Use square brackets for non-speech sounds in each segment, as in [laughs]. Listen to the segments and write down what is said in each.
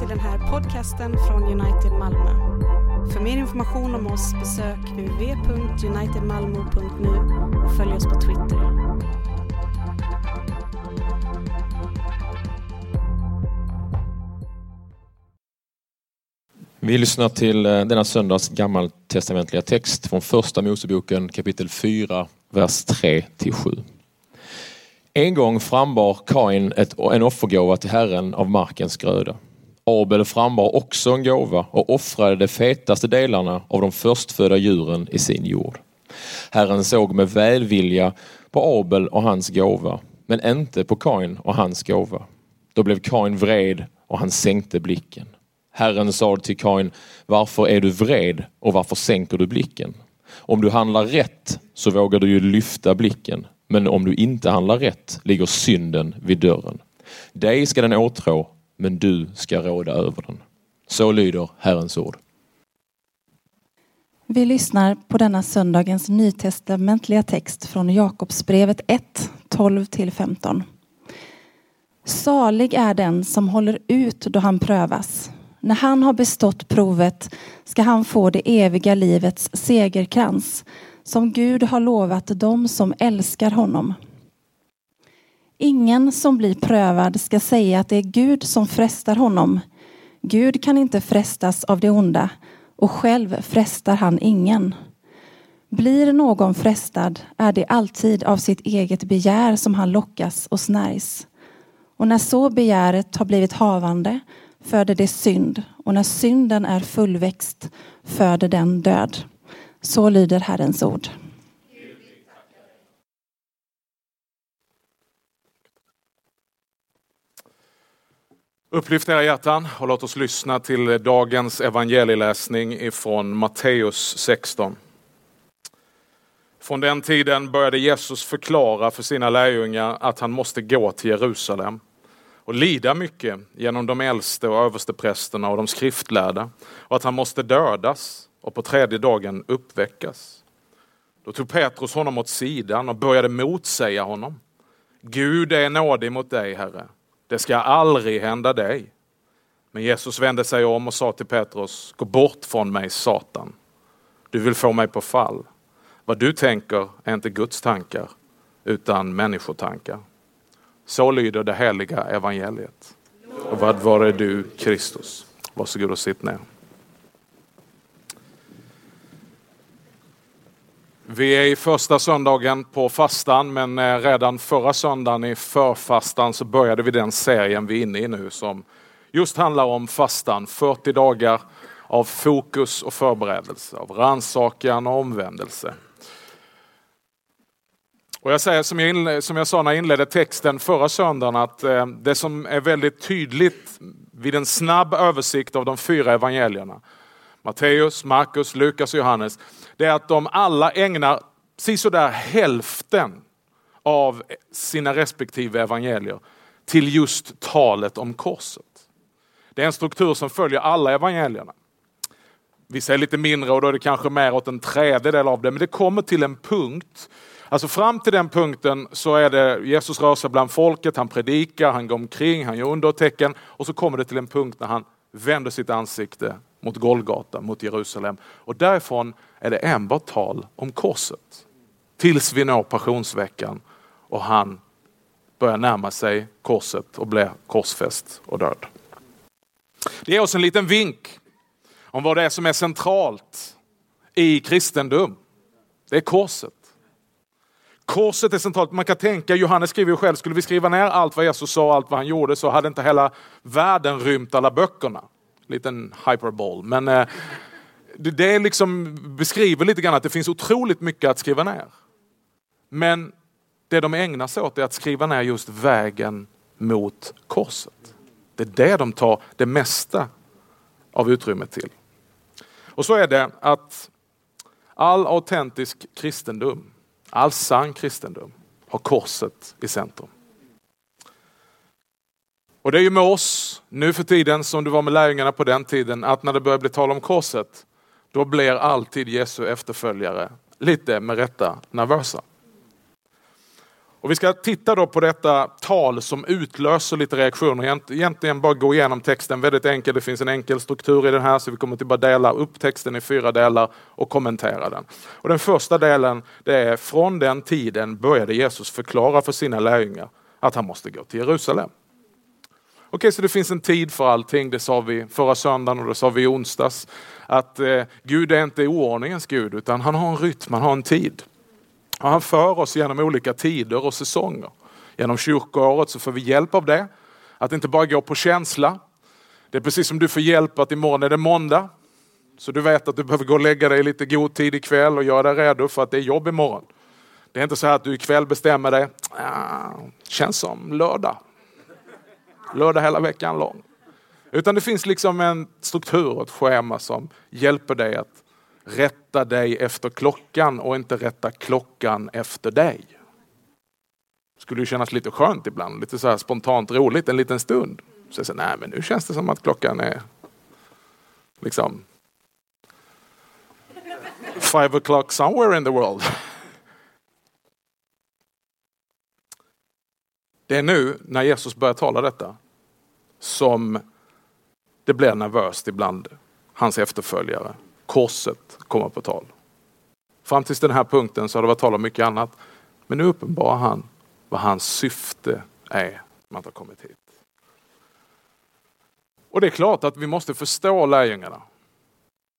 till den här podcasten från United Malmö. För mer information om oss besök www.unitedmalmo.nu och följ oss på Twitter. Vi lyssnar till eh, denna söndags gammaltestamentliga text från första Moseboken kapitel 4, vers 3 till 7. En gång frambar Kain ett, en offergåva till Herren av markens gröda. Abel frambar också en gåva och offrade de fetaste delarna av de förstfödda djuren i sin jord. Herren såg med välvilja på Abel och hans gåva, men inte på Kain och hans gåva. Då blev Kain vred och han sänkte blicken. Herren sa till Kain, varför är du vred och varför sänker du blicken? Om du handlar rätt så vågar du ju lyfta blicken, men om du inte handlar rätt ligger synden vid dörren. Dig ska den åtrå, men du ska råda över den. Så lyder Herrens ord. Vi lyssnar på denna söndagens nytestamentliga text från Jakobsbrevet 1, 12-15. Salig är den som håller ut då han prövas. När han har bestått provet ska han få det eviga livets segerkrans som Gud har lovat dem som älskar honom. Ingen som blir prövad ska säga att det är Gud som frestar honom. Gud kan inte frestas av det onda och själv frestar han ingen. Blir någon frestad är det alltid av sitt eget begär som han lockas och snärjs. Och när så begäret har blivit havande föder det synd och när synden är fullväxt föder den död. Så lyder Herrens ord. Upplyft era hjärtan och låt oss lyssna till dagens evangelieläsning ifrån Matteus 16. Från den tiden började Jesus förklara för sina lärjungar att han måste gå till Jerusalem och lida mycket genom de äldste och översteprästerna och de skriftlärda och att han måste dödas och på tredje dagen uppväckas. Då tog Petrus honom åt sidan och började motsäga honom. Gud är nådig mot dig, Herre. Det ska aldrig hända dig. Men Jesus vände sig om och sa till Petrus, gå bort från mig Satan. Du vill få mig på fall. Vad du tänker är inte Guds tankar, utan människotankar. Så lyder det heliga evangeliet. Och vad var det du Kristus? Varsågod och sitt ner. Vi är i första söndagen på fastan men eh, redan förra söndagen i förfastan så började vi den serien vi är inne i nu som just handlar om fastan. 40 dagar av fokus och förberedelse, av rannsakan och omvändelse. Och jag säger som jag, som jag sa när jag inledde texten förra söndagen att eh, det som är väldigt tydligt vid en snabb översikt av de fyra evangelierna, Matteus, Markus, Lukas och Johannes, det är att de alla ägnar sisådär hälften av sina respektive evangelier till just talet om korset. Det är en struktur som följer alla evangelierna. Vissa är lite mindre och då är det kanske mer åt en tredjedel av det, men det kommer till en punkt Alltså fram till den punkten så är det Jesus rör sig bland folket, han predikar, han går omkring, han gör undertecken och så kommer det till en punkt när han vänder sitt ansikte mot Golgata, mot Jerusalem. Och därifrån är det enbart tal om korset. Tills vi når passionsveckan och han börjar närma sig korset och blir korsfäst och död. Det ger oss en liten vink om vad det är som är centralt i kristendom. Det är korset. Korset är centralt. Man kan tänka, Johannes skriver ju själv, skulle vi skriva ner allt vad Jesus sa, allt vad han gjorde så hade inte hela världen rymt alla böckerna. Liten hyperbol. Men eh, det liksom beskriver lite grann att det finns otroligt mycket att skriva ner. Men det de ägnar sig åt är att skriva ner just vägen mot korset. Det är det de tar det mesta av utrymmet till. Och så är det att all autentisk kristendom All sann kristendom har korset i centrum. Och det är ju med oss nu för tiden som det var med lärjungarna på den tiden att när det börjar bli tal om korset då blir alltid Jesu efterföljare lite med rätta nervösa. Och vi ska titta då på detta tal som utlöser lite reaktioner. Egentligen bara gå igenom texten väldigt enkelt. Det finns en enkel struktur i den här så vi kommer att bara dela upp texten i fyra delar och kommentera den. Och den första delen det är från den tiden började Jesus förklara för sina lärjungar att han måste gå till Jerusalem. Okej, så det finns en tid för allting. Det sa vi förra söndagen och det sa vi i onsdags. Att eh, Gud är inte oordningens Gud utan han har en rytm, han har en tid. Och han för oss genom olika tider och säsonger. Genom kyrkoåret så får vi hjälp av det. Att inte bara gå på känsla. Det är precis som du får hjälp att imorgon är det måndag. Så du vet att du behöver gå och lägga dig lite god tid ikväll och göra dig redo för att det är jobb imorgon. Det är inte så att du ikväll bestämmer dig, ah, känns som lördag. Lördag hela veckan lång. Utan det finns liksom en struktur och ett schema som hjälper dig att rätta dig efter klockan och inte rätta klockan efter dig. Det skulle ju kännas lite skönt ibland, lite så här spontant roligt en liten stund. Så jag säger, nej men nu känns det som att klockan är liksom five o'clock somewhere in the world. Det är nu när Jesus börjar tala detta som det blir nervöst ibland hans efterföljare korset kommer på tal. Fram till den här punkten så har det varit tal om mycket annat. Men nu uppenbarar han vad hans syfte är med att ha kommit hit. Och det är klart att vi måste förstå lärjungarna.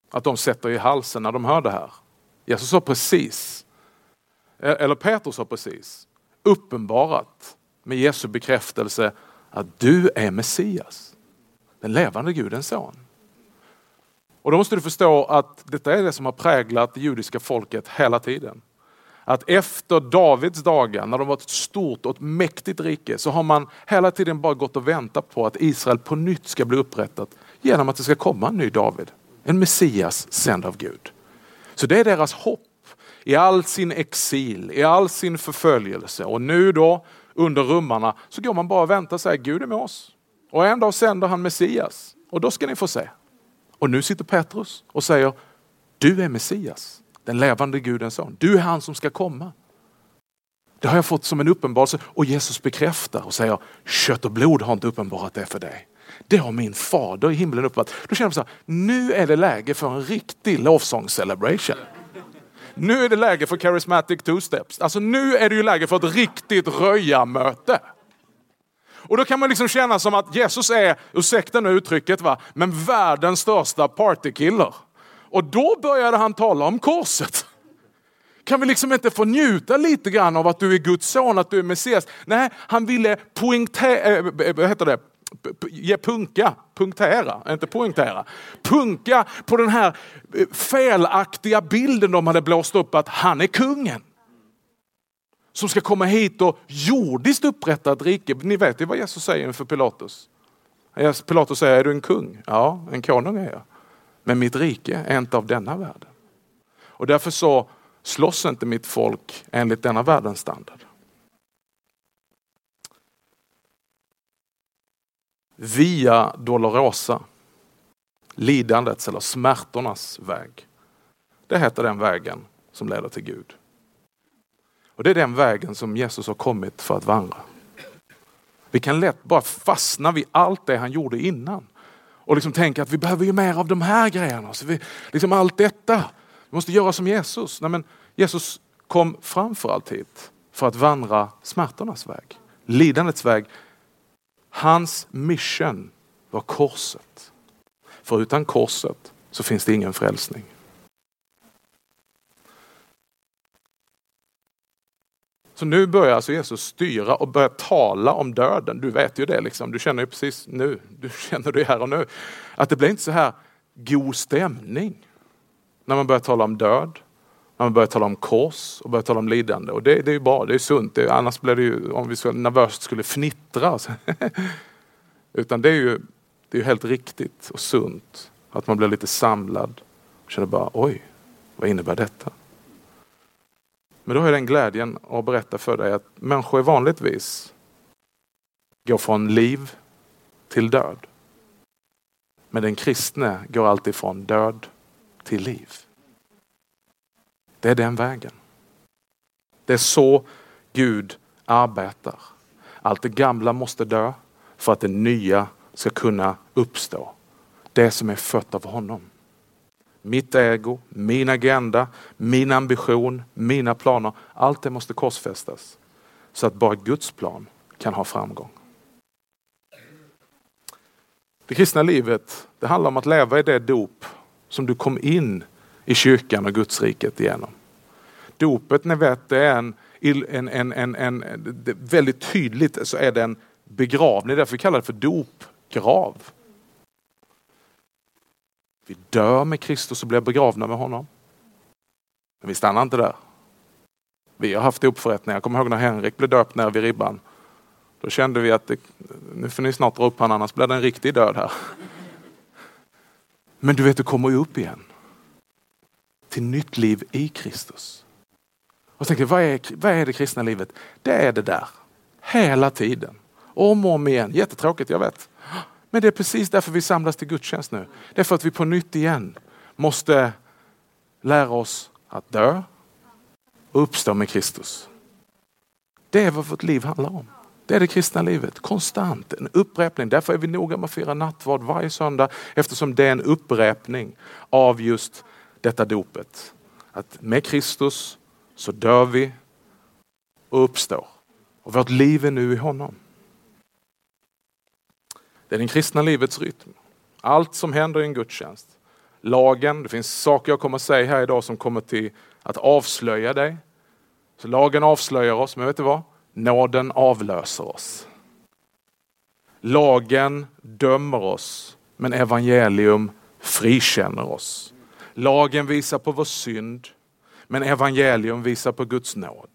Att de sätter i halsen när de hör det här. Jesus sa precis, eller Petrus sa precis, uppenbarat med Jesu bekräftelse att du är Messias. Den levande Gudens son. Och då måste du förstå att detta är det som har präglat det judiska folket hela tiden. Att efter Davids dagar, när de var ett stort och ett mäktigt rike, så har man hela tiden bara gått och väntat på att Israel på nytt ska bli upprättat genom att det ska komma en ny David. En Messias sänd av Gud. Så det är deras hopp i all sin exil, i all sin förföljelse. Och nu då under rummarna så går man bara och väntar och säger Gud är med oss. Och en dag sänder han Messias och då ska ni få se. Och nu sitter Petrus och säger, du är Messias, den levande Gudens son. Du är han som ska komma. Det har jag fått som en uppenbarelse och Jesus bekräftar och säger, kött och blod har inte uppenbarat det för dig. Det har min fader i himlen uppenbarat. Då känner man så här, nu är det läge för en riktig lovsång-celebration. Nu är det läge för charismatic two-steps. Alltså nu är det ju läge för ett riktigt röja-möte. Och då kan man liksom känna som att Jesus är, ursäkta nu uttrycket, va, men världens största partykiller. Och då började han tala om korset. Kan vi liksom inte få njuta lite grann av att du är Guds son, att du är Messias? Nej, han ville poängtera, äh, vad heter det? Ge punka, punktera, inte poängtera. Punka på den här eh, felaktiga bilden de hade blåst upp att han är kungen som ska komma hit och jordiskt upprätta ett rike. Ni vet ju vad Jesus säger inför Pilatus. Pilatus säger, är du en kung? Ja, en konung är jag. Men mitt rike är inte av denna världen. Och därför så slåss inte mitt folk enligt denna världens standard. Via Dolorosa, lidandets eller smärtornas väg. Det heter den vägen som leder till Gud. Och Det är den vägen som Jesus har kommit för att vandra. Vi kan lätt bara fastna vid allt det han gjorde innan. Och liksom tänka att vi behöver ju mer av de här grejerna. Så vi, liksom allt detta. Vi måste göra som Jesus. Nej, men Jesus kom framför allt hit för att vandra smärtornas väg. Lidandets väg. Hans mission var korset. För utan korset så finns det ingen frälsning. Så nu börjar alltså Jesus styra och börja tala om döden. Du vet ju det, liksom. du känner ju precis nu, du [laughs] känner det här och nu. Att det blir inte så här god stämning när man börjar tala om död, man börjar tala om kors och börjar tala om lidande. Och det, det är ju bra, det är sunt. Det, annars blir det ju, om vi skulle, nervöst skulle fnittra. [laughs] Utan det är ju det är helt riktigt och sunt att man blir lite samlad och känner bara oj, vad innebär detta? Men då har jag den glädjen att berätta för dig att människor vanligtvis går från liv till död. Men den kristne går alltid från död till liv. Det är den vägen. Det är så Gud arbetar. Allt det gamla måste dö för att det nya ska kunna uppstå. Det som är fött av honom. Mitt ego, min agenda, min ambition, mina planer. Allt det måste korsfästas. Så att bara Guds plan kan ha framgång. Det kristna livet det handlar om att leva i det dop som du kom in i kyrkan och Guds riket igenom. Dopet, ni vet, det är en, en, en, en, en väldigt tydligt så är det en begravning. Det är därför vi kallar det för dopgrav. Vi dör med Kristus och blir begravna med honom. Men vi stannar inte där. Vi har haft uppförrättningar. Jag kommer ihåg när Henrik blev döpt ner vid ribban. Då kände vi att det, nu får ni snart dra upp honom annars blir det en riktig död här. Men du vet, du kommer ju upp igen. Till nytt liv i Kristus. Och tänker, vad är, vad är det kristna livet? Det är det där. Hela tiden. Om och om igen. Jättetråkigt, jag vet. Men det är precis därför vi samlas till gudstjänst nu. Det är för att vi på nytt igen måste lära oss att dö och uppstå med Kristus. Det är vad vårt liv handlar om. Det är det kristna livet, konstant, en upprepning. Därför är vi noga med att fira nattvard varje söndag eftersom det är en upprepning av just detta dopet. Att med Kristus så dör vi och uppstår. Och vårt liv är nu i honom. Det är det kristna livets rytm. Allt som händer i en gudstjänst. Lagen, det finns saker jag kommer att säga här idag som kommer till att avslöja dig. Så lagen avslöjar oss, men vet du vad? Nåden avlöser oss. Lagen dömer oss, men evangelium frikänner oss. Lagen visar på vår synd, men evangelium visar på Guds nåd.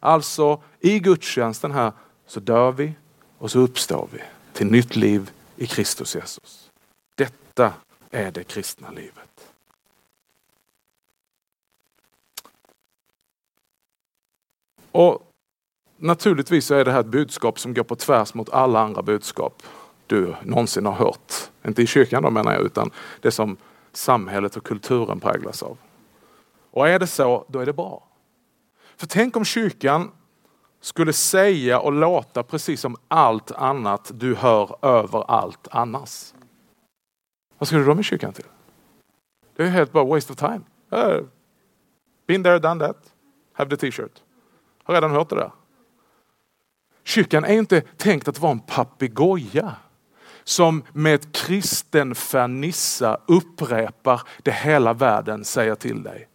Alltså i gudstjänsten här så dör vi och så uppstår vi till nytt liv i Kristus Jesus. Detta är det kristna livet. Och Naturligtvis är det här ett budskap som går på tvärs mot alla andra budskap du någonsin har hört. Inte i kyrkan då menar jag, utan det som samhället och kulturen präglas av. Och är det så, då är det bra. För tänk om kyrkan skulle säga och låta precis som allt annat du hör överallt annars. Vad ska du då med kyrkan till? Det är helt bara waste of time. Been there, done that. Have the t-shirt. Har redan hört det där. Kyrkan är inte tänkt att vara en papegoja som med kristen fernissa upprepar det hela världen säger till dig.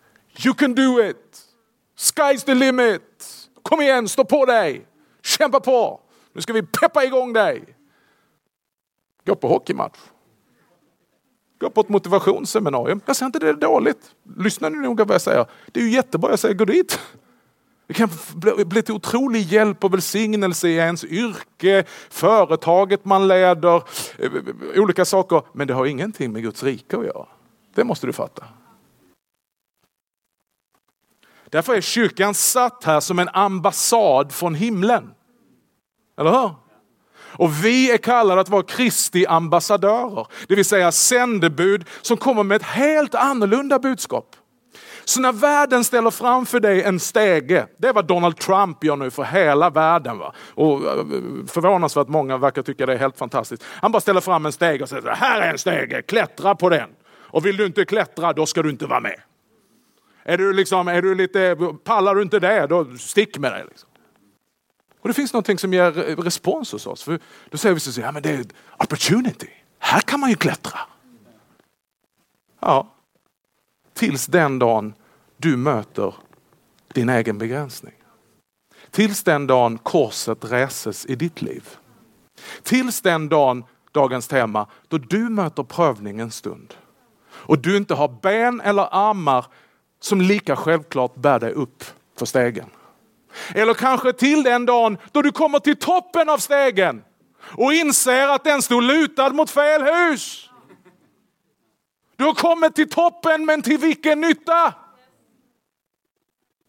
You can do it! Sky's the limit! Kom igen, stå på dig! Kämpa på! Nu ska vi peppa igång dig! Gå på hockeymatch. Gå på ett motivationsseminarium. Jag säger inte det är dåligt. Lyssna nu noga vad jag säger. Det är ju jättebra, jag säger gå dit. Det kan bli till otrolig hjälp och välsignelse i ens yrke, företaget man leder, eh, olika saker. Men det har ingenting med Guds rike att göra. Det måste du fatta. Därför är kyrkan satt här som en ambassad från himlen. Eller hur? Och vi är kallade att vara Kristi ambassadörer, det vill säga sändebud som kommer med ett helt annorlunda budskap. Så när världen ställer framför dig en stege, det är vad Donald Trump gör nu för hela världen. Va? Och eh, förvånansvärt många verkar tycka det är helt fantastiskt. Han bara ställer fram en stege och säger, här är en stege, klättra på den. Och vill du inte klättra, då ska du inte vara med. Är du, liksom, är du lite, pallar du inte det, då stick med dig. Liksom. Och det finns någonting som ger respons hos oss. För då säger vi så ja men det är opportunity. Här kan man ju klättra. Ja, tills den dagen du möter din egen begränsning. Tills den dagen korset reses i ditt liv. Tills den dagen, dagens tema, då du möter prövning en stund. Och du inte har ben eller armar som lika självklart bär dig upp för stegen. Eller kanske till den dagen då du kommer till toppen av stegen och inser att den stod lutad mot fel hus. Du har kommit till toppen, men till vilken nytta?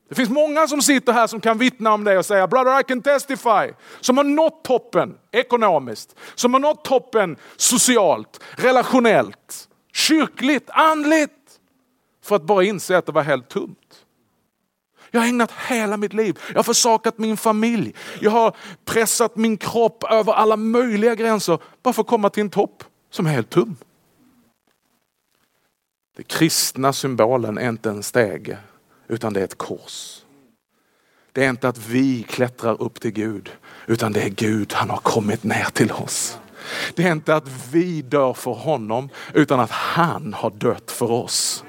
Det finns många som sitter här som kan vittna om det och säga, brother I can testify. Som har nått toppen ekonomiskt, som har nått toppen socialt, relationellt, kyrkligt, andligt. För att bara inse att det var helt tomt. Jag har ägnat hela mitt liv. Jag har försakat min familj. Jag har pressat min kropp över alla möjliga gränser bara för att komma till en topp som är helt tom. Den kristna symbolen är inte en stege utan det är ett kors. Det är inte att vi klättrar upp till Gud utan det är Gud, han har kommit ner till oss. Det är inte att vi dör för honom utan att han har dött för oss.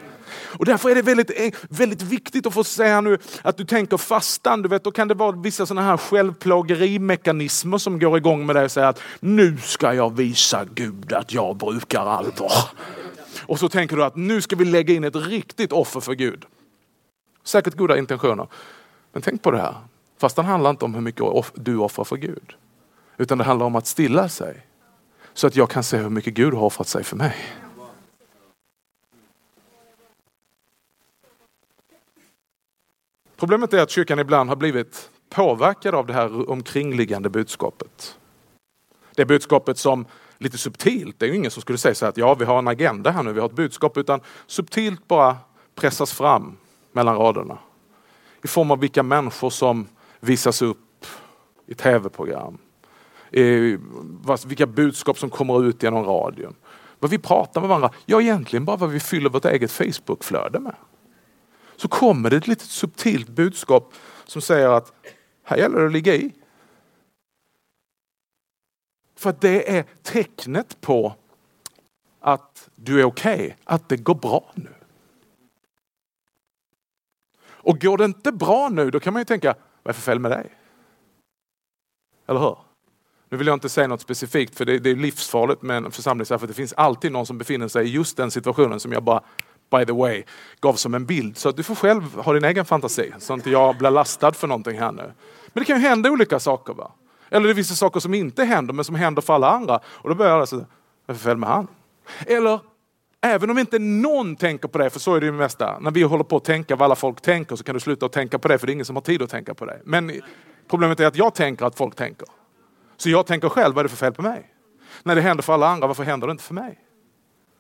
Och därför är det väldigt, eh, väldigt viktigt att få säga nu att du tänker fastan. Du vet, då kan det vara vissa sådana här självplågerimekanismer som går igång med dig och säger att nu ska jag visa Gud att jag brukar allvar. Och så tänker du att nu ska vi lägga in ett riktigt offer för Gud. Säkert goda intentioner. Men tänk på det här. Fast det handlar inte om hur mycket du offrar för Gud. Utan det handlar om att stilla sig. Så att jag kan se hur mycket Gud har offrat sig för mig. Problemet är att kyrkan ibland har blivit påverkad av det här omkringliggande budskapet. Det budskapet som lite subtilt, det är ju ingen som skulle säga så att ja vi har en agenda här nu, vi har ett budskap, utan subtilt bara pressas fram mellan raderna. I form av vilka människor som visas upp i tv-program. Vilka budskap som kommer ut genom radion. Vad vi pratar med varandra, ja egentligen bara vad vi fyller vårt eget Facebookflöde med så kommer det ett litet subtilt budskap som säger att här gäller det att ligga i. För att det är tecknet på att du är okej, okay, att det går bra nu. Och går det inte bra nu, då kan man ju tänka, vad är för fel med dig? Eller hur? Nu vill jag inte säga något specifikt för det, är livsfarligt med en församling för det finns alltid någon som befinner sig i just den situationen som jag bara by the way, gav som en bild. Så att du får själv ha din egen fantasi, så att inte jag blir lastad för någonting här nu. Men det kan ju hända olika saker. va? Eller det är vissa saker som inte händer, men som händer för alla andra. Och då börjar jag säga, vad är för fel med han? Eller, även om inte någon tänker på det, för så är det ju mesta. När vi håller på att tänka vad alla folk tänker så kan du sluta att tänka på det, för det är ingen som har tid att tänka på det. Men problemet är att jag tänker att folk tänker. Så jag tänker själv, vad är det för fel på mig? När det händer för alla andra, varför händer det inte för mig?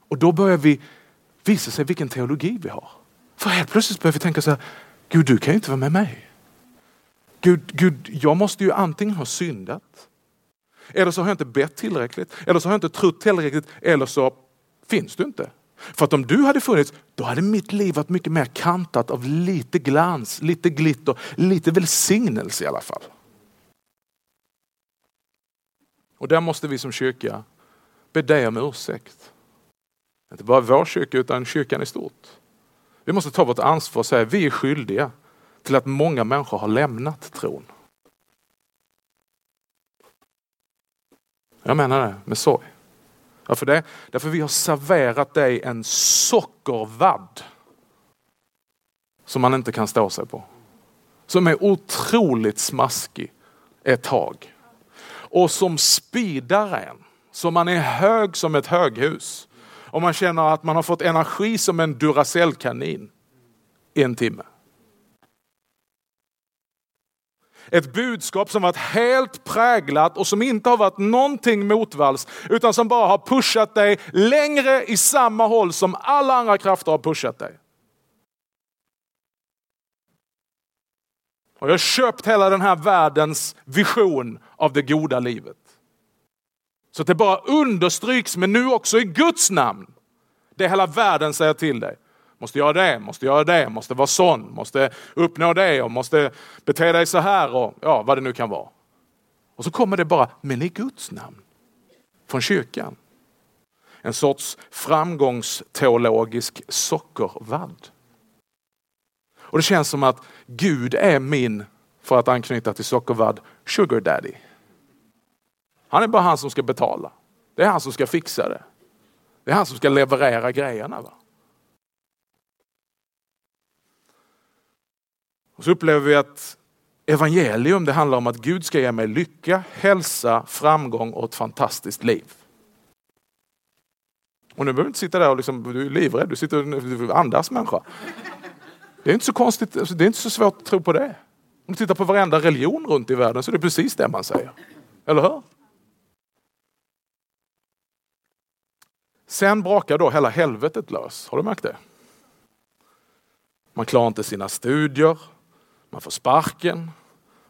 Och då börjar vi visa sig vilken teologi vi har. För helt plötsligt börjar vi tänka så här, Gud du kan ju inte vara med mig. Gud, Gud, jag måste ju antingen ha syndat, eller så har jag inte bett tillräckligt, eller så har jag inte trott tillräckligt, eller så finns du inte. För att om du hade funnits, då hade mitt liv varit mycket mer kantat av lite glans, lite glitter, lite välsignelse i alla fall. Och där måste vi som kyrka be dig om ursäkt. Inte bara vår kyrka utan kyrkan i stort. Vi måste ta vårt ansvar och säga att vi är skyldiga till att många människor har lämnat tron. Jag menar det med sorg. Varför det? Därför vi har serverat dig en sockervadd som man inte kan stå sig på. Som är otroligt smaskig ett tag. Och som spidar en. Så man är hög som ett höghus och man känner att man har fått energi som en Duracell-kanin i en timme. Ett budskap som varit helt präglat och som inte har varit någonting motvalls utan som bara har pushat dig längre i samma håll som alla andra krafter har pushat dig. Och jag har köpt hela den här världens vision av det goda livet. Så att det bara understryks, men nu också i Guds namn. Det hela världen säger till dig. Måste göra det, måste göra det, måste vara sån, måste uppnå det och måste bete dig så här och ja, vad det nu kan vara. Och så kommer det bara, men i Guds namn. Från kyrkan. En sorts framgångsteologisk sockervadd. Och det känns som att Gud är min, för att anknyta till sockervadd, sugar daddy. Han är bara han som ska betala. Det är han som ska fixa det. Det är han som ska leverera grejerna. Va? Och så upplever vi att evangelium det handlar om att Gud ska ge mig lycka, hälsa, framgång och ett fantastiskt liv. Och nu behöver du inte sitta där och liksom, du är livrädd, du sitter och andas människa. Det är inte så konstigt, alltså, det är inte så svårt att tro på det. Om du tittar på varenda religion runt i världen så är det precis det man säger. Eller hur? Sen brakar då hela helvetet lös. Har du märkt det? Man klarar inte sina studier. Man får sparken,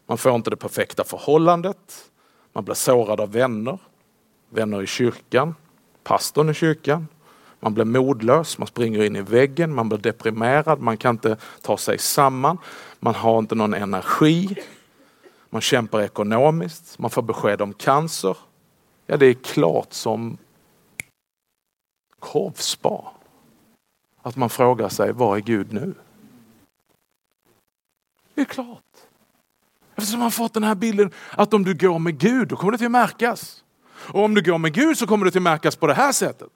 man får inte det perfekta förhållandet, man blir sårad av vänner, vänner i kyrkan, pastorn i kyrkan. Man blir modlös, man springer in i väggen, man blir deprimerad, man kan inte ta sig samman, man har inte någon energi, man kämpar ekonomiskt, man får besked om cancer. Ja, det är klart som korvspad Att man frågar sig, var är Gud nu? Det är klart. Eftersom man fått den här bilden att om du går med Gud, då kommer det till att märkas. Och om du går med Gud så kommer det till att märkas på det här sättet.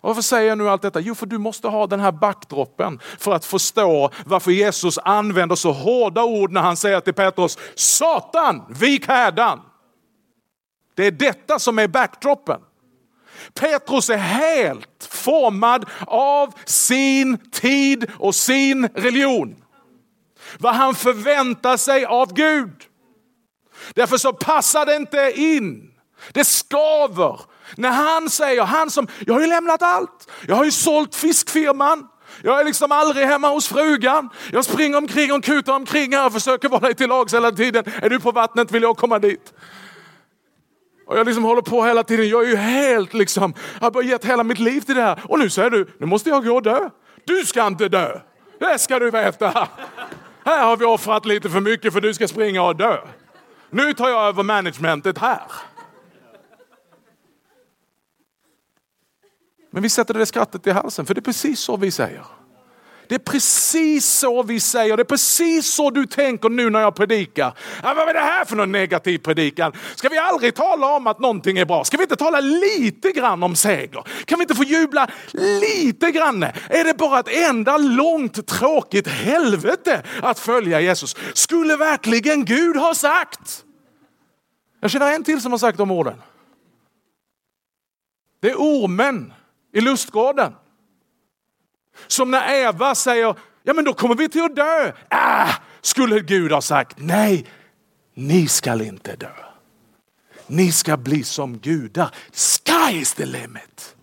Och varför säger jag nu allt detta? Jo, för du måste ha den här backdroppen för att förstå varför Jesus använder så hårda ord när han säger till Petrus, Satan, vik hädan. Det är detta som är backdroppen. Petrus är helt formad av sin tid och sin religion. Vad han förväntar sig av Gud. Därför så passar det inte in. Det skaver. När han säger, han som, jag har ju lämnat allt. Jag har ju sålt fiskfirman. Jag är liksom aldrig hemma hos frugan. Jag springer omkring och kutar omkring här och försöker vara dig till lags hela tiden. Är du på vattnet vill jag komma dit. Och jag liksom håller på hela tiden. Jag är ju helt liksom, jag har bara gett hela mitt liv till det här. Och nu säger du, nu måste jag gå och dö. Du ska inte dö. Det ska du veta. Här har vi offrat lite för mycket för du ska springa och dö. Nu tar jag över managementet här. Men vi sätter det skrattet i halsen för det är precis så vi säger. Det är precis så vi säger, det är precis så du tänker nu när jag predikar. Ja, vad är det här för någon negativ predikan? Ska vi aldrig tala om att någonting är bra? Ska vi inte tala lite grann om seger? Kan vi inte få jubla lite grann? Är det bara ett enda långt tråkigt helvete att följa Jesus? Skulle verkligen Gud ha sagt? Jag känner en till som har sagt de orden. Det är ormen i lustgården. Som när Eva säger, ja men då kommer vi till att dö. Äh, skulle Gud ha sagt, nej, ni skall inte dö. Ni ska bli som gudar. Sky is the limit.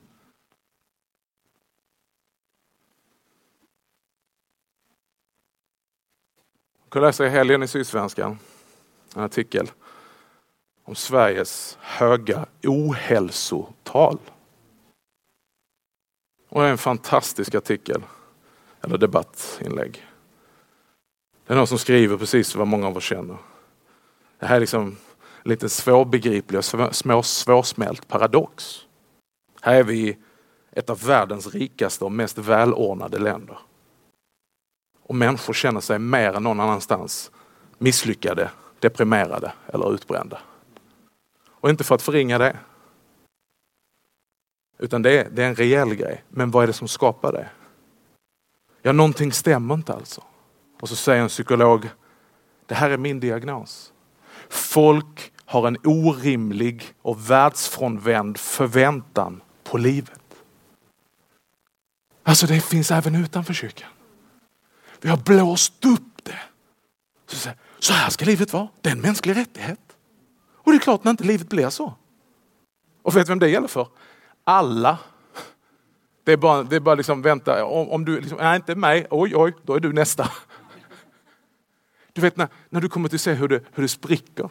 Jag kunde läsa i helgen i Sydsvenskan en artikel om Sveriges höga ohälsotal. Och det är en fantastisk artikel, eller debattinlägg. Det är någon som skriver precis vad många av oss känner. Det här är liksom lite svårbegriplig och små, svårsmält paradox. Här är vi i ett av världens rikaste och mest välordnade länder. Och människor känner sig mer än någon annanstans misslyckade, deprimerade eller utbrända. Och inte för att förringa det. Utan det är, det är en rejäl grej. Men vad är det som skapar det? Ja, någonting stämmer inte alltså. Och så säger en psykolog, det här är min diagnos. Folk har en orimlig och världsfrånvänd förväntan på livet. Alltså det finns även utanför kyrkan. Vi har blåst upp det. Så, så här ska livet vara. Det är en mänsklig rättighet. Och det är klart när inte livet blir så. Och vet vem det gäller för? Alla. Det är bara, det är bara liksom, vänta, om, om du, liksom, nej inte mig, oj oj, då är du nästa. Du vet när, när du kommer till se hur det, hur det spricker.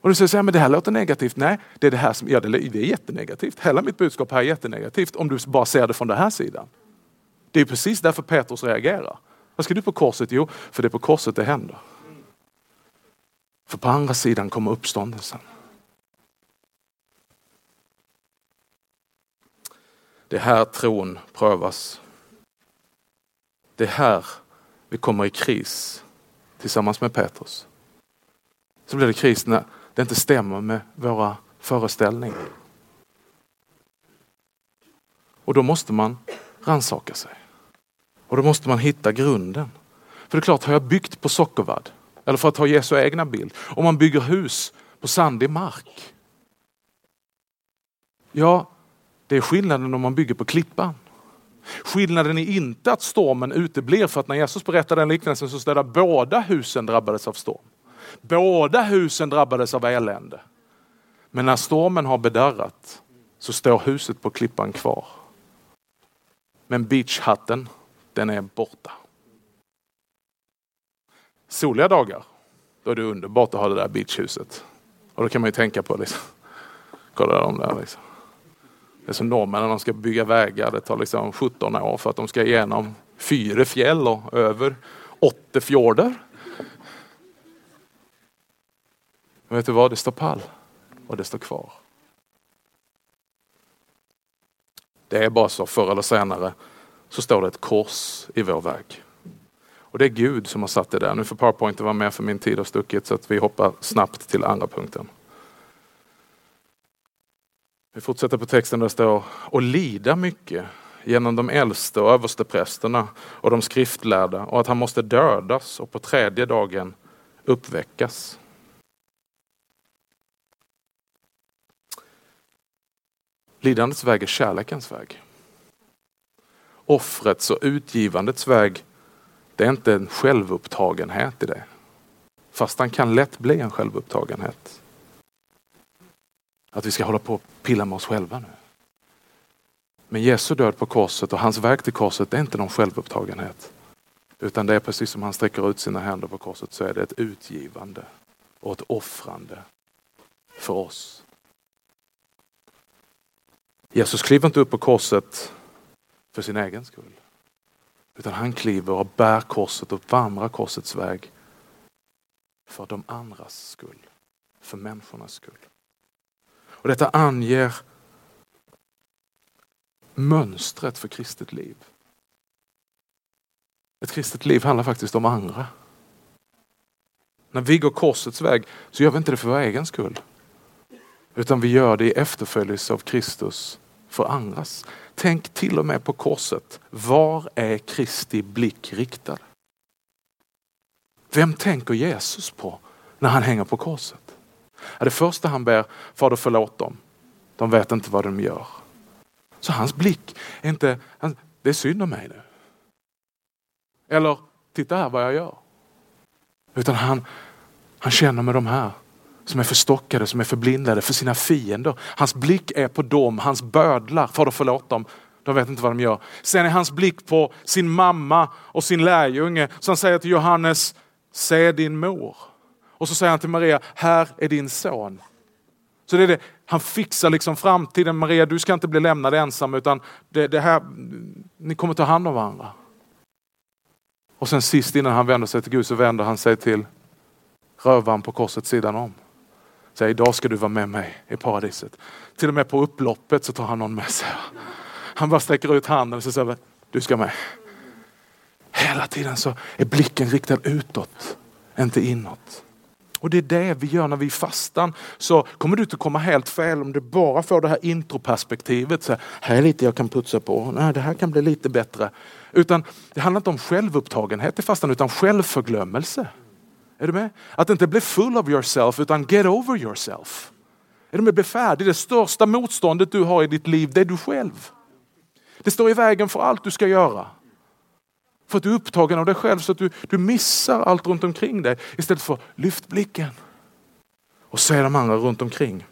Och du säger så här, men det här låter negativt. Nej, det är det här som, ja, det, det är jättenegativt. Hela mitt budskap här är jättenegativt om du bara ser det från den här sidan. Det är precis därför Petrus reagerar. Vad ska du på korset? Jo, för det är på korset det händer. För på andra sidan kommer uppståndelsen. Det är här tron prövas. Det är här vi kommer i kris tillsammans med Petrus. Så blir det kris när det inte stämmer med våra föreställningar. Och då måste man ransaka sig. Och då måste man hitta grunden. För det är klart, har jag byggt på sockervadd, eller för att ta Jesu egna bild, om man bygger hus på sandig mark. Ja, det är skillnaden om man bygger på klippan. Skillnaden är inte att stormen uteblir för att när Jesus berättar den liknelsen så står det att båda husen drabbades av storm. Båda husen drabbades av elände. Men när stormen har bedarrat så står huset på klippan kvar. Men beachhatten, den är borta. Soliga dagar, då är det underbart att ha det där beachhuset. Och då kan man ju tänka på liksom. Kolla de där liksom. Det är som norrmännen, de ska bygga vägar. Det tar liksom 17 år för att de ska igenom fyra fjäll och över åtta fjorder. Men vet du vad? Det står pall och det står kvar. Det är bara så förr eller senare så står det ett kors i vår väg. Och det är Gud som har satt det där. Nu får powerpointen vara med för min tid har stuckit så att vi hoppar snabbt till andra punkten. Vi fortsätter på texten där det står och lida mycket genom de äldste och översteprästerna och de skriftlärda och att han måste dödas och på tredje dagen uppväckas. Lidandets väg är kärlekens väg. Offrets och utgivandets väg, det är inte en självupptagenhet i det. Fast han kan lätt bli en självupptagenhet. Att vi ska hålla på och pilla med oss själva nu. Men Jesu död på korset och hans väg till korset, är inte någon självupptagenhet. Utan det är precis som han sträcker ut sina händer på korset så är det ett utgivande och ett offrande för oss. Jesus kliver inte upp på korset för sin egen skull. Utan han kliver och bär korset och vandrar korsets väg för de andras skull. För människornas skull. Och detta anger mönstret för kristet liv. Ett kristet liv handlar faktiskt om andra. När vi går korsets väg så gör vi inte det för vår egen skull. Utan vi gör det i efterföljelse av Kristus för andras. Tänk till och med på korset. Var är Kristi blick riktad? Vem tänker Jesus på när han hänger på korset? Det första han ber, Fader förlåt dem. De vet inte vad de gör. Så hans blick är inte, det är synd om mig nu. Eller, titta här vad jag gör. Utan han, han känner med de här som är förstockade, som är förblindade för sina fiender. Hans blick är på dem, hans bödlar. Fader förlåt dem, de vet inte vad de gör. Sen är hans blick på sin mamma och sin lärjunge. Så han säger till Johannes, se din mor. Och så säger han till Maria, här är din son. Så det är det, han fixar liksom framtiden. Maria, du ska inte bli lämnad ensam utan det, det här, ni kommer ta hand om varandra. Och sen sist innan han vänder sig till Gud så vänder han sig till rövaren på korset sidan om. Säger idag ska du vara med mig i paradiset. Till och med på upploppet så tar han någon med sig. Han bara sträcker ut handen och säger du ska med. Hela tiden så är blicken riktad utåt, inte inåt. Och det är det vi gör när vi fastar. Så kommer du inte komma helt fel om du bara får det här introperspektivet. Så här är lite jag kan putsa på. Nej, det här kan bli lite bättre. Utan det handlar inte om självupptagenhet i fastan utan självförglömmelse. Är du med? Att inte bli full of yourself utan get over yourself. Är du med? Bli färdig. Det största motståndet du har i ditt liv det är du själv. Det står i vägen för allt du ska göra. För att du är upptagen av dig själv så att du, du missar allt runt omkring dig. Istället för lyft blicken och se de andra runt omkring.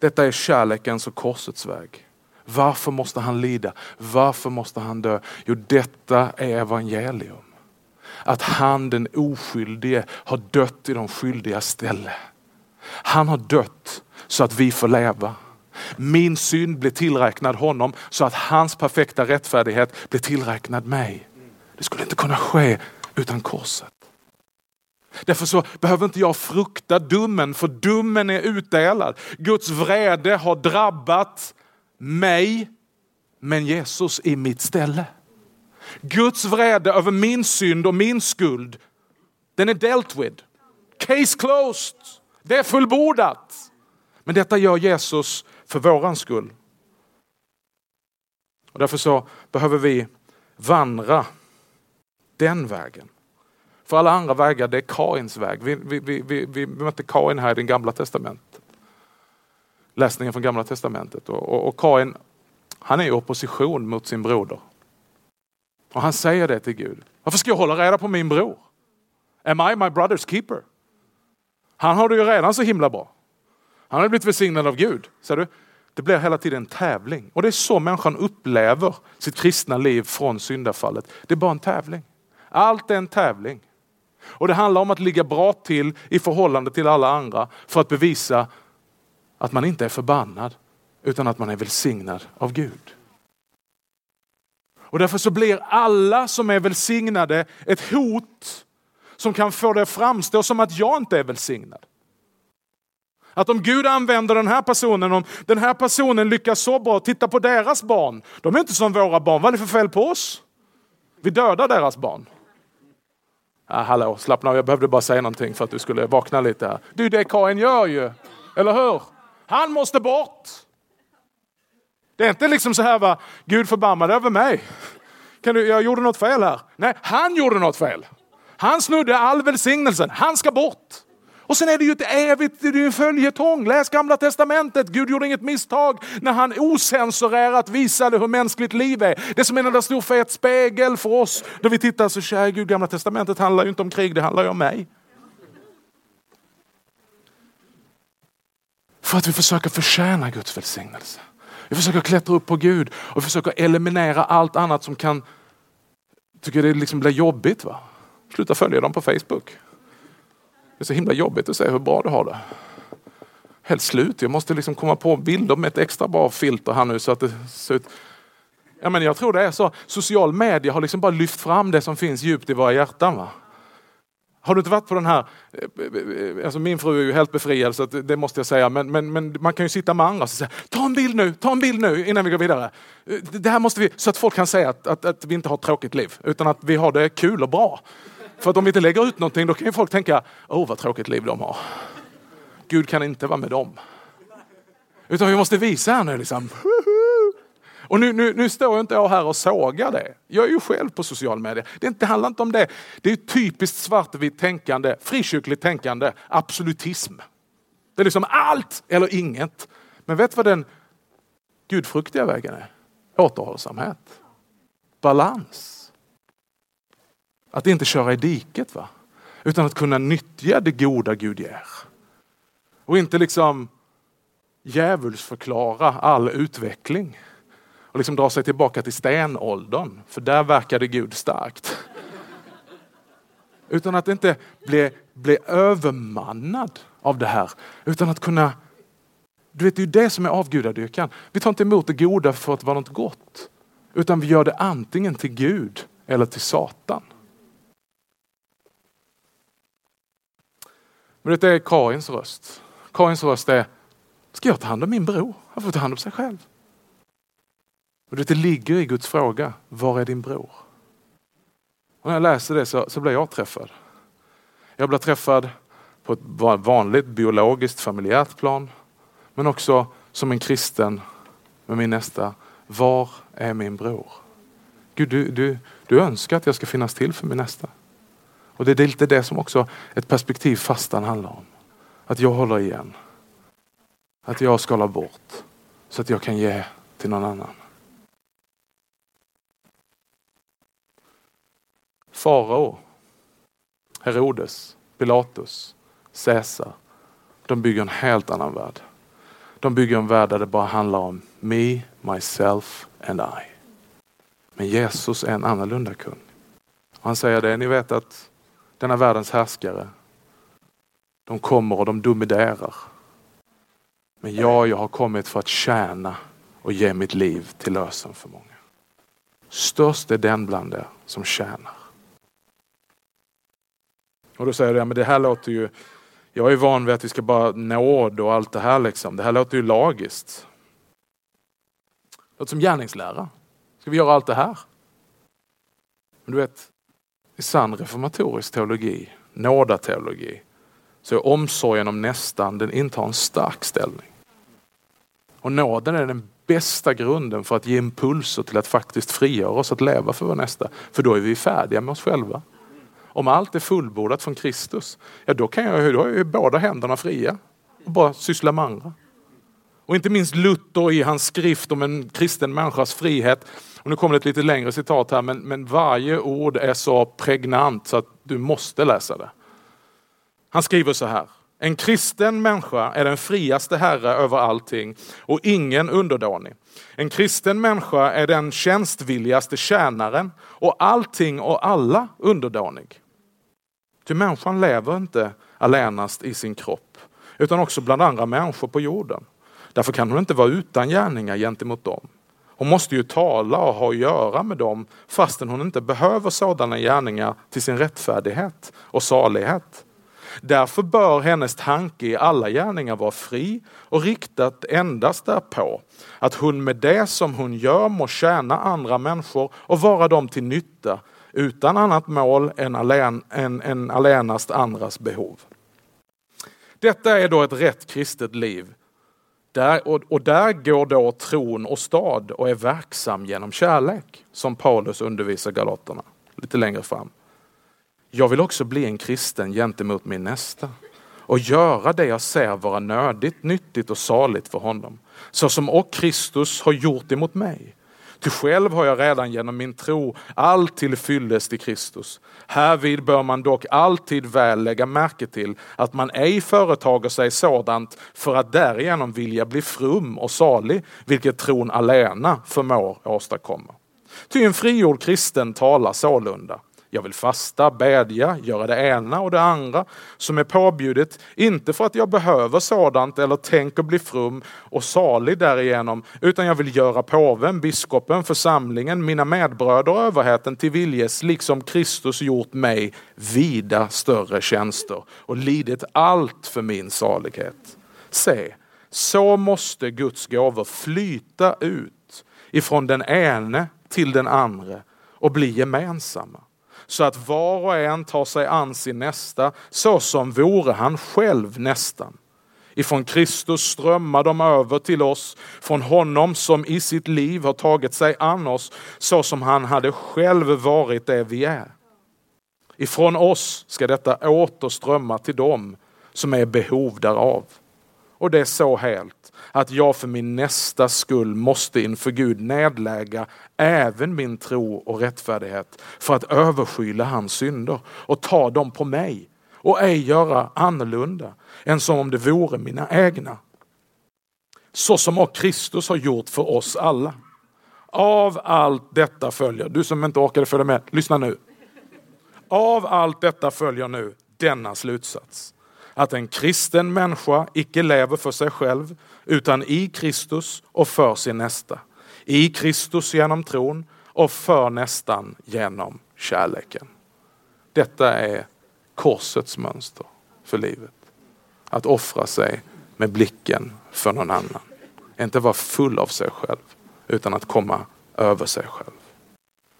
Detta är kärlekens och korsets väg. Varför måste han lida? Varför måste han dö? Jo, detta är evangelium. Att han den oskyldige har dött i de skyldigas ställe. Han har dött så att vi får leva. Min synd blir tillräknad honom så att hans perfekta rättfärdighet blir tillräknad mig. Det skulle inte kunna ske utan korset. Därför så behöver inte jag frukta domen, för domen är utdelad. Guds vrede har drabbat mig, men Jesus i mitt ställe. Guds vrede över min synd och min skuld, den är dealt with. Case closed. Det är fullbordat. Men detta gör Jesus för våran skull. Och därför så behöver vi vandra den vägen. För alla andra vägar, det är Kains väg. Vi, vi, vi, vi, mötte Kain här i det gamla testamentet. Läsningen från gamla testamentet. Och, och, och Kain, han är i opposition mot sin broder. Och han säger det till Gud. Varför ska jag hålla reda på min bror? Am I my brother's keeper? Han har det ju redan så himla bra. Han har blivit välsignad av Gud. Ser du? Det blir hela tiden en tävling. Och det är så människan upplever sitt kristna liv från syndafallet. Det är bara en tävling. Allt är en tävling. Och det handlar om att ligga bra till i förhållande till alla andra för att bevisa att man inte är förbannad utan att man är välsignad av Gud. Och därför så blir alla som är välsignade ett hot som kan få det att framstå som att jag inte är välsignad. Att om Gud använder den här personen, om den här personen lyckas så bra, titta på deras barn. De är inte som våra barn, vad är det för fel på oss? Vi dödar deras barn. Ah, hallå, slappna av, jag behövde bara säga någonting för att du skulle vakna lite här. Det är ju det Kain gör ju, eller hur? Han måste bort. Det är inte liksom så här, va? Gud förbarmade över mig. Kan du, jag gjorde något fel här. Nej, han gjorde något fel. Han snudde all välsignelsen, han ska bort. Och sen är det ju ett evigt, det är en följetong. Läs gamla testamentet. Gud gjorde inget misstag när han osensurerat visade hur mänskligt liv är. Det är som en enda stor fet spegel för oss. Då vi tittar så, kära Gud, gamla testamentet handlar ju inte om krig, det handlar ju om mig. För att vi försöker förtjäna Guds välsignelse. Vi försöker klättra upp på Gud och vi försöker eliminera allt annat som kan tycker det liksom blir jobbigt. Va? Sluta följa dem på Facebook. Det är så himla jobbigt att se hur bra du har det. Helt slut. Jag måste liksom komma på bilder med ett extra bra filter här nu så att det ser ut. Ja, men jag tror det är så. Social media har liksom bara lyft fram det som finns djupt i våra hjärtan. Va? Har du inte varit på den här, alltså min fru är ju helt befriad så det måste jag säga, men, men, men man kan ju sitta med andra och säga ta en bild nu, ta en bild nu innan vi går vidare. Det här måste vi, så att folk kan säga att, att, att vi inte har ett tråkigt liv, utan att vi har det kul och bra. För att om vi inte lägger ut någonting då kan ju folk tänka, åh oh, vad tråkigt liv de har. Gud kan inte vara med dem. Utan vi måste visa här nu liksom. Och nu, nu, nu står inte jag här och sågar det. Jag är ju själv på social media. Det, inte, det handlar inte om det. Det är typiskt svartvitt tänkande, frikyrkligt tänkande, absolutism. Det är liksom allt eller inget. Men vet vad den gudfruktiga vägen är? Återhållsamhet. Balans. Att inte köra i diket. va? Utan att kunna nyttja det goda Gud ger. Och inte liksom djävulsförklara all utveckling. Och liksom dra sig tillbaka till stenåldern. För där verkade Gud starkt. Utan att inte bli, bli övermannad av det här. Utan att kunna du vet, det är ju det som är avgudadyrkan. Vi tar inte emot det goda för att vara något gott. Utan vi gör det antingen till Gud eller till Satan. Men det är Karins röst. Karins röst är, ska jag ta hand om min bror? Han får ta hand om sig själv. Och det ligger i Guds fråga, var är din bror? Och när jag läser det så, så blir jag träffad. Jag blir träffad på ett vanligt biologiskt familjärt plan. Men också som en kristen med min nästa. Var är min bror? Gud, du, du, du önskar att jag ska finnas till för min nästa. Och det är lite det som också ett perspektiv fastan handlar om. Att jag håller igen. Att jag skalar bort så att jag kan ge till någon annan. Farao, Herodes, Pilatus, Caesar. De bygger en helt annan värld. De bygger en värld där det bara handlar om me, myself and I. Men Jesus är en annorlunda kung. Han säger det, ni vet att denna världens härskare. De kommer och de dominerar. Men jag, jag har kommit för att tjäna och ge mitt liv till lösen för många. Störst är den bland er som tjänar. Och då säger du, ja, men det här låter ju, jag är van vid att vi ska bara nåd och allt det här liksom. Det här låter ju lagiskt. Det låter som gärningslära. Ska vi göra allt det här? Men du vet, i sann reformatorisk teologi, nådateologi, så är omsorgen om nästan, den intar en stark ställning. Och nåden är den bästa grunden för att ge impulser till att faktiskt frigöra oss att leva för vår nästa. För då är vi färdiga med oss själva. Om allt är fullbordat från Kristus, ja då, kan jag, då har jag ju båda händerna fria och bara syssla med andra. Och inte minst Luther i hans skrift om en kristen människas frihet och nu kommer det ett lite längre citat här, men, men varje ord är så pregnant så att du måste läsa det. Han skriver så här. En kristen människa är den friaste herre över allting och ingen underdånig. En kristen människa är den tjänstvilligaste tjänaren och allting och alla underdånig. Ty människan lever inte allenast i sin kropp utan också bland andra människor på jorden. Därför kan hon inte vara utan gärningar gentemot dem. Hon måste ju tala och ha att göra med dem fastän hon inte behöver sådana gärningar till sin rättfärdighet och salighet. Därför bör hennes tanke i alla gärningar vara fri och riktat endast därpå att hon med det som hon gör må tjäna andra människor och vara dem till nytta utan annat mål än, alen, än, än allenast andras behov. Detta är då ett rätt kristet liv där, och, och, där går då tron och stad och är verksam genom kärlek, som Paulus undervisar galaterna lite längre fram. Jag vill också bli en kristen gentemot min nästa och göra det jag ser vara nödigt, nyttigt och saligt för honom. Så som och Kristus har gjort emot mig. Ty själv har jag redan genom min tro allt till fyllest i Kristus. Härvid bör man dock alltid väl lägga märke till att man ej företager sig sådant för att därigenom vilja bli frum och salig, vilket tron alena förmår åstadkomma. Ty en frigjord kristen talar sålunda. Jag vill fasta, bedja, göra det ena och det andra som är påbjudet. Inte för att jag behöver sådant eller tänker bli frum och salig därigenom, utan jag vill göra påven, biskopen, församlingen, mina medbröder och överheten till viljes, liksom Kristus gjort mig vida större tjänster och lidit allt för min salighet. Se, så måste Guds gåvor flyta ut ifrån den ene till den andra och bli gemensamma så att var och en tar sig an sin nästa så som vore han själv nästan. Ifrån Kristus strömmar de över till oss, från honom som i sitt liv har tagit sig an oss så som han hade själv varit det vi är. Ifrån oss ska detta återströmma till dem som är behov därav. Och det är så helt att jag för min nästa skull måste inför Gud nedlägga även min tro och rättfärdighet för att överskyla hans synder och ta dem på mig och ej göra annorlunda än som om det vore mina egna. Så som också Kristus har gjort för oss alla. Av allt detta följer, du som inte orkade följa med, lyssna nu. Av allt detta följer nu denna slutsats att en kristen människa icke lever för sig själv utan i Kristus och för sin nästa. I Kristus genom tron och för nästan genom kärleken. Detta är korsets mönster för livet. Att offra sig med blicken för någon annan. Inte vara full av sig själv utan att komma över sig själv.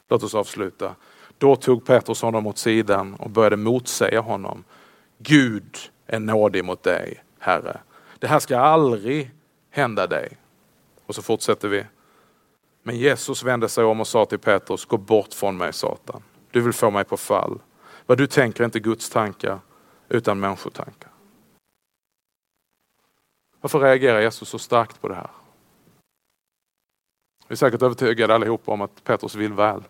Låt oss avsluta. Då tog Petrus honom åt sidan och började motsäga honom. Gud är nådig mot dig, Herre. Det här ska aldrig hända dig. Och så fortsätter vi. Men Jesus vände sig om och sa till Petrus, gå bort från mig Satan. Du vill få mig på fall. Vad du tänker är inte Guds tankar utan människotankar. Varför reagerar Jesus så starkt på det här? Vi är säkert övertygade allihopa om att Petrus vill väl.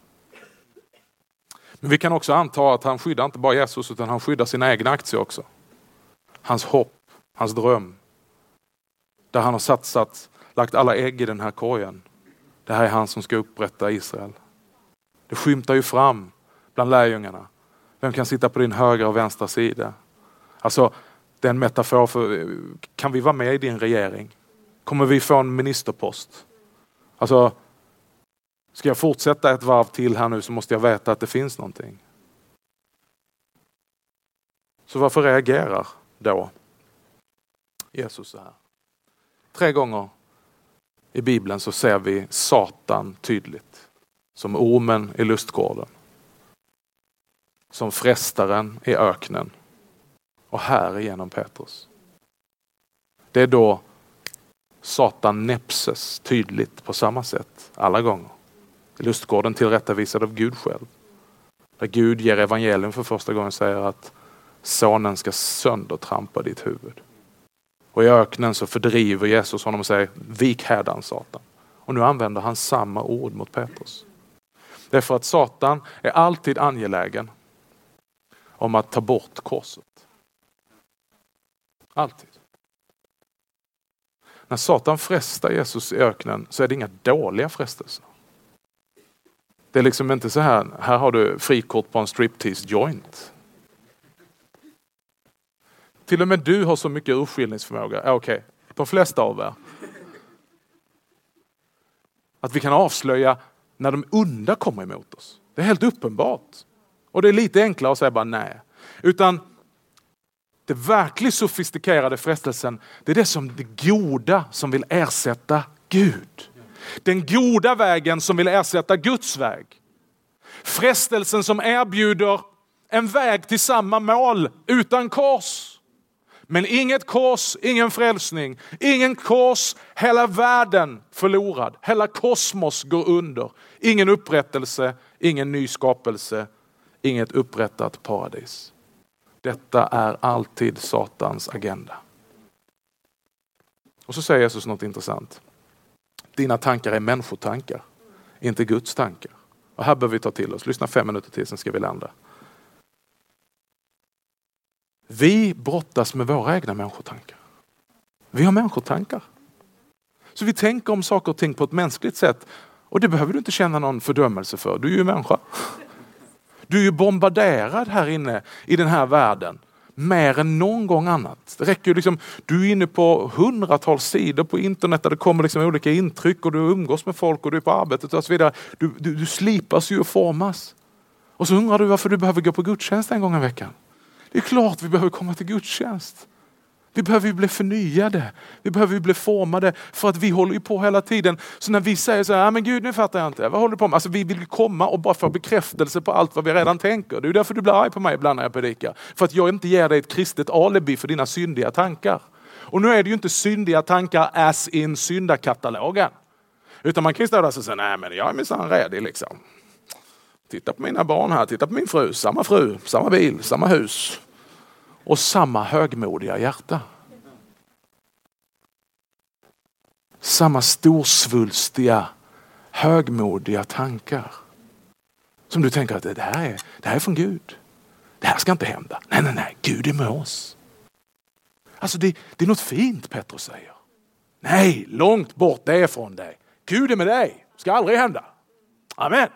Men vi kan också anta att han skyddar inte bara Jesus utan han skyddar sina egna aktier också hans hopp, hans dröm. Där han har satsat, lagt alla ägg i den här korgen. Det här är han som ska upprätta Israel. Det skymtar ju fram bland lärjungarna. Vem kan sitta på din högra och vänstra sida? Alltså, det är en metafor för, kan vi vara med i din regering? Kommer vi få en ministerpost? Alltså, ska jag fortsätta ett varv till här nu så måste jag veta att det finns någonting. Så varför reagerar då Jesus så här. Tre gånger i Bibeln så ser vi Satan tydligt. Som ormen i lustgården. Som frestaren i öknen. Och här igenom Petrus. Det är då Satan näpses tydligt på samma sätt alla gånger. I lustgården tillrättavisad av Gud själv. Där Gud ger evangelium för första gången och säger att sonen ska söndertrampa ditt huvud. Och i öknen så fördriver Jesus honom och säger vik härdan Satan. Och nu använder han samma ord mot Petrus. Därför att Satan är alltid angelägen om att ta bort korset. Alltid. När Satan frestar Jesus i öknen så är det inga dåliga frestelser. Det är liksom inte så här, här har du frikort på en striptease joint. Till och med du har så mycket urskiljningsförmåga, okej, okay. de flesta av er. Att vi kan avslöja när de onda kommer emot oss. Det är helt uppenbart. Och det är lite enklare att säga bara nej. Utan det verkligt sofistikerade frestelsen, det är det som det goda som vill ersätta Gud. Den goda vägen som vill ersätta Guds väg. Frestelsen som erbjuder en väg till samma mål utan kors. Men inget kors, ingen frälsning, ingen kors, hela världen förlorad, hela kosmos går under. Ingen upprättelse, ingen ny skapelse, inget upprättat paradis. Detta är alltid Satans agenda. Och så säger Jesus något intressant. Dina tankar är människotankar, inte Guds tankar. Och här behöver vi ta till oss. Lyssna fem minuter till, sen ska vi landa. Vi brottas med våra egna människotankar. Vi har människotankar. Så vi tänker om saker och ting på ett mänskligt sätt. Och det behöver du inte känna någon fördömelse för. Du är ju människa. Du är ju bombarderad här inne i den här världen mer än någon gång annat. Det räcker ju liksom, du är inne på hundratals sidor på internet där det kommer liksom olika intryck och du umgås med folk och du är på arbetet och så vidare. Du, du, du slipas ju och formas. Och så undrar du varför du behöver gå på gudstjänst en gång i veckan. Det är klart vi behöver komma till gudstjänst. Vi behöver bli förnyade. Vi behöver bli formade för att vi håller ju på hela tiden. Så när vi säger så här, men Gud nu fattar jag inte, vad håller du på med? Alltså vi vill komma och bara få bekräftelse på allt vad vi redan tänker. Det är därför du blir arg på mig ibland när jag predikar. För att jag inte ger dig ett kristet alibi för dina syndiga tankar. Och nu är det ju inte syndiga tankar as in syndakatalogen. Utan man kan ju stå där och säga, nej men jag är minsann redig liksom. Titta på mina barn här, titta på min fru, samma fru, samma bil, samma hus och samma högmodiga hjärta. Samma storsvulstiga, högmodiga tankar. Som du tänker att det här, är, det här är från Gud. Det här ska inte hända. Nej, nej, nej, Gud är med oss. Alltså det, det är något fint Petrus säger. Nej, långt bort det är från dig. Gud är med dig. Ska aldrig hända. Amen.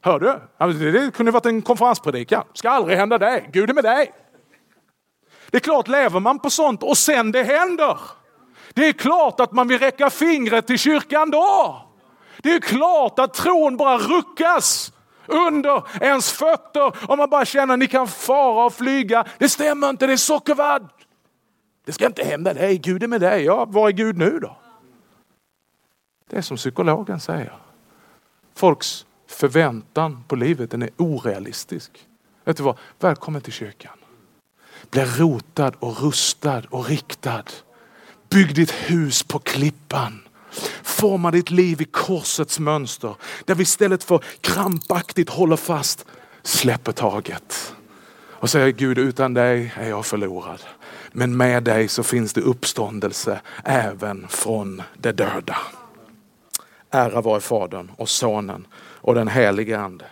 Hör du? Det kunde varit en konferenspredikan. Ska aldrig hända dig. Gud är med dig. Det är klart, lever man på sånt och sen det händer. Det är klart att man vill räcka fingret till kyrkan då. Det är klart att tron bara ruckas under ens fötter och man bara känner att ni kan fara och flyga. Det stämmer inte, det är sockervadd. Det ska inte hända dig, Gud är med dig. Ja, var är Gud nu då? Det är som psykologen säger. Folks förväntan på livet den är orealistisk. Vet du vad? Välkommen till kyrkan. Bli rotad och rustad och riktad. Bygg ditt hus på klippan. Forma ditt liv i korsets mönster. Där vi istället för krampaktigt håller fast, släpper taget. Och säger Gud utan dig är jag förlorad. Men med dig så finns det uppståndelse även från de döda. Ära vare Fadern och Sonen och den helige Ande.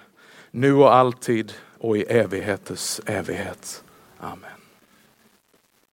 Nu och alltid och i evigheters evighet. Amen.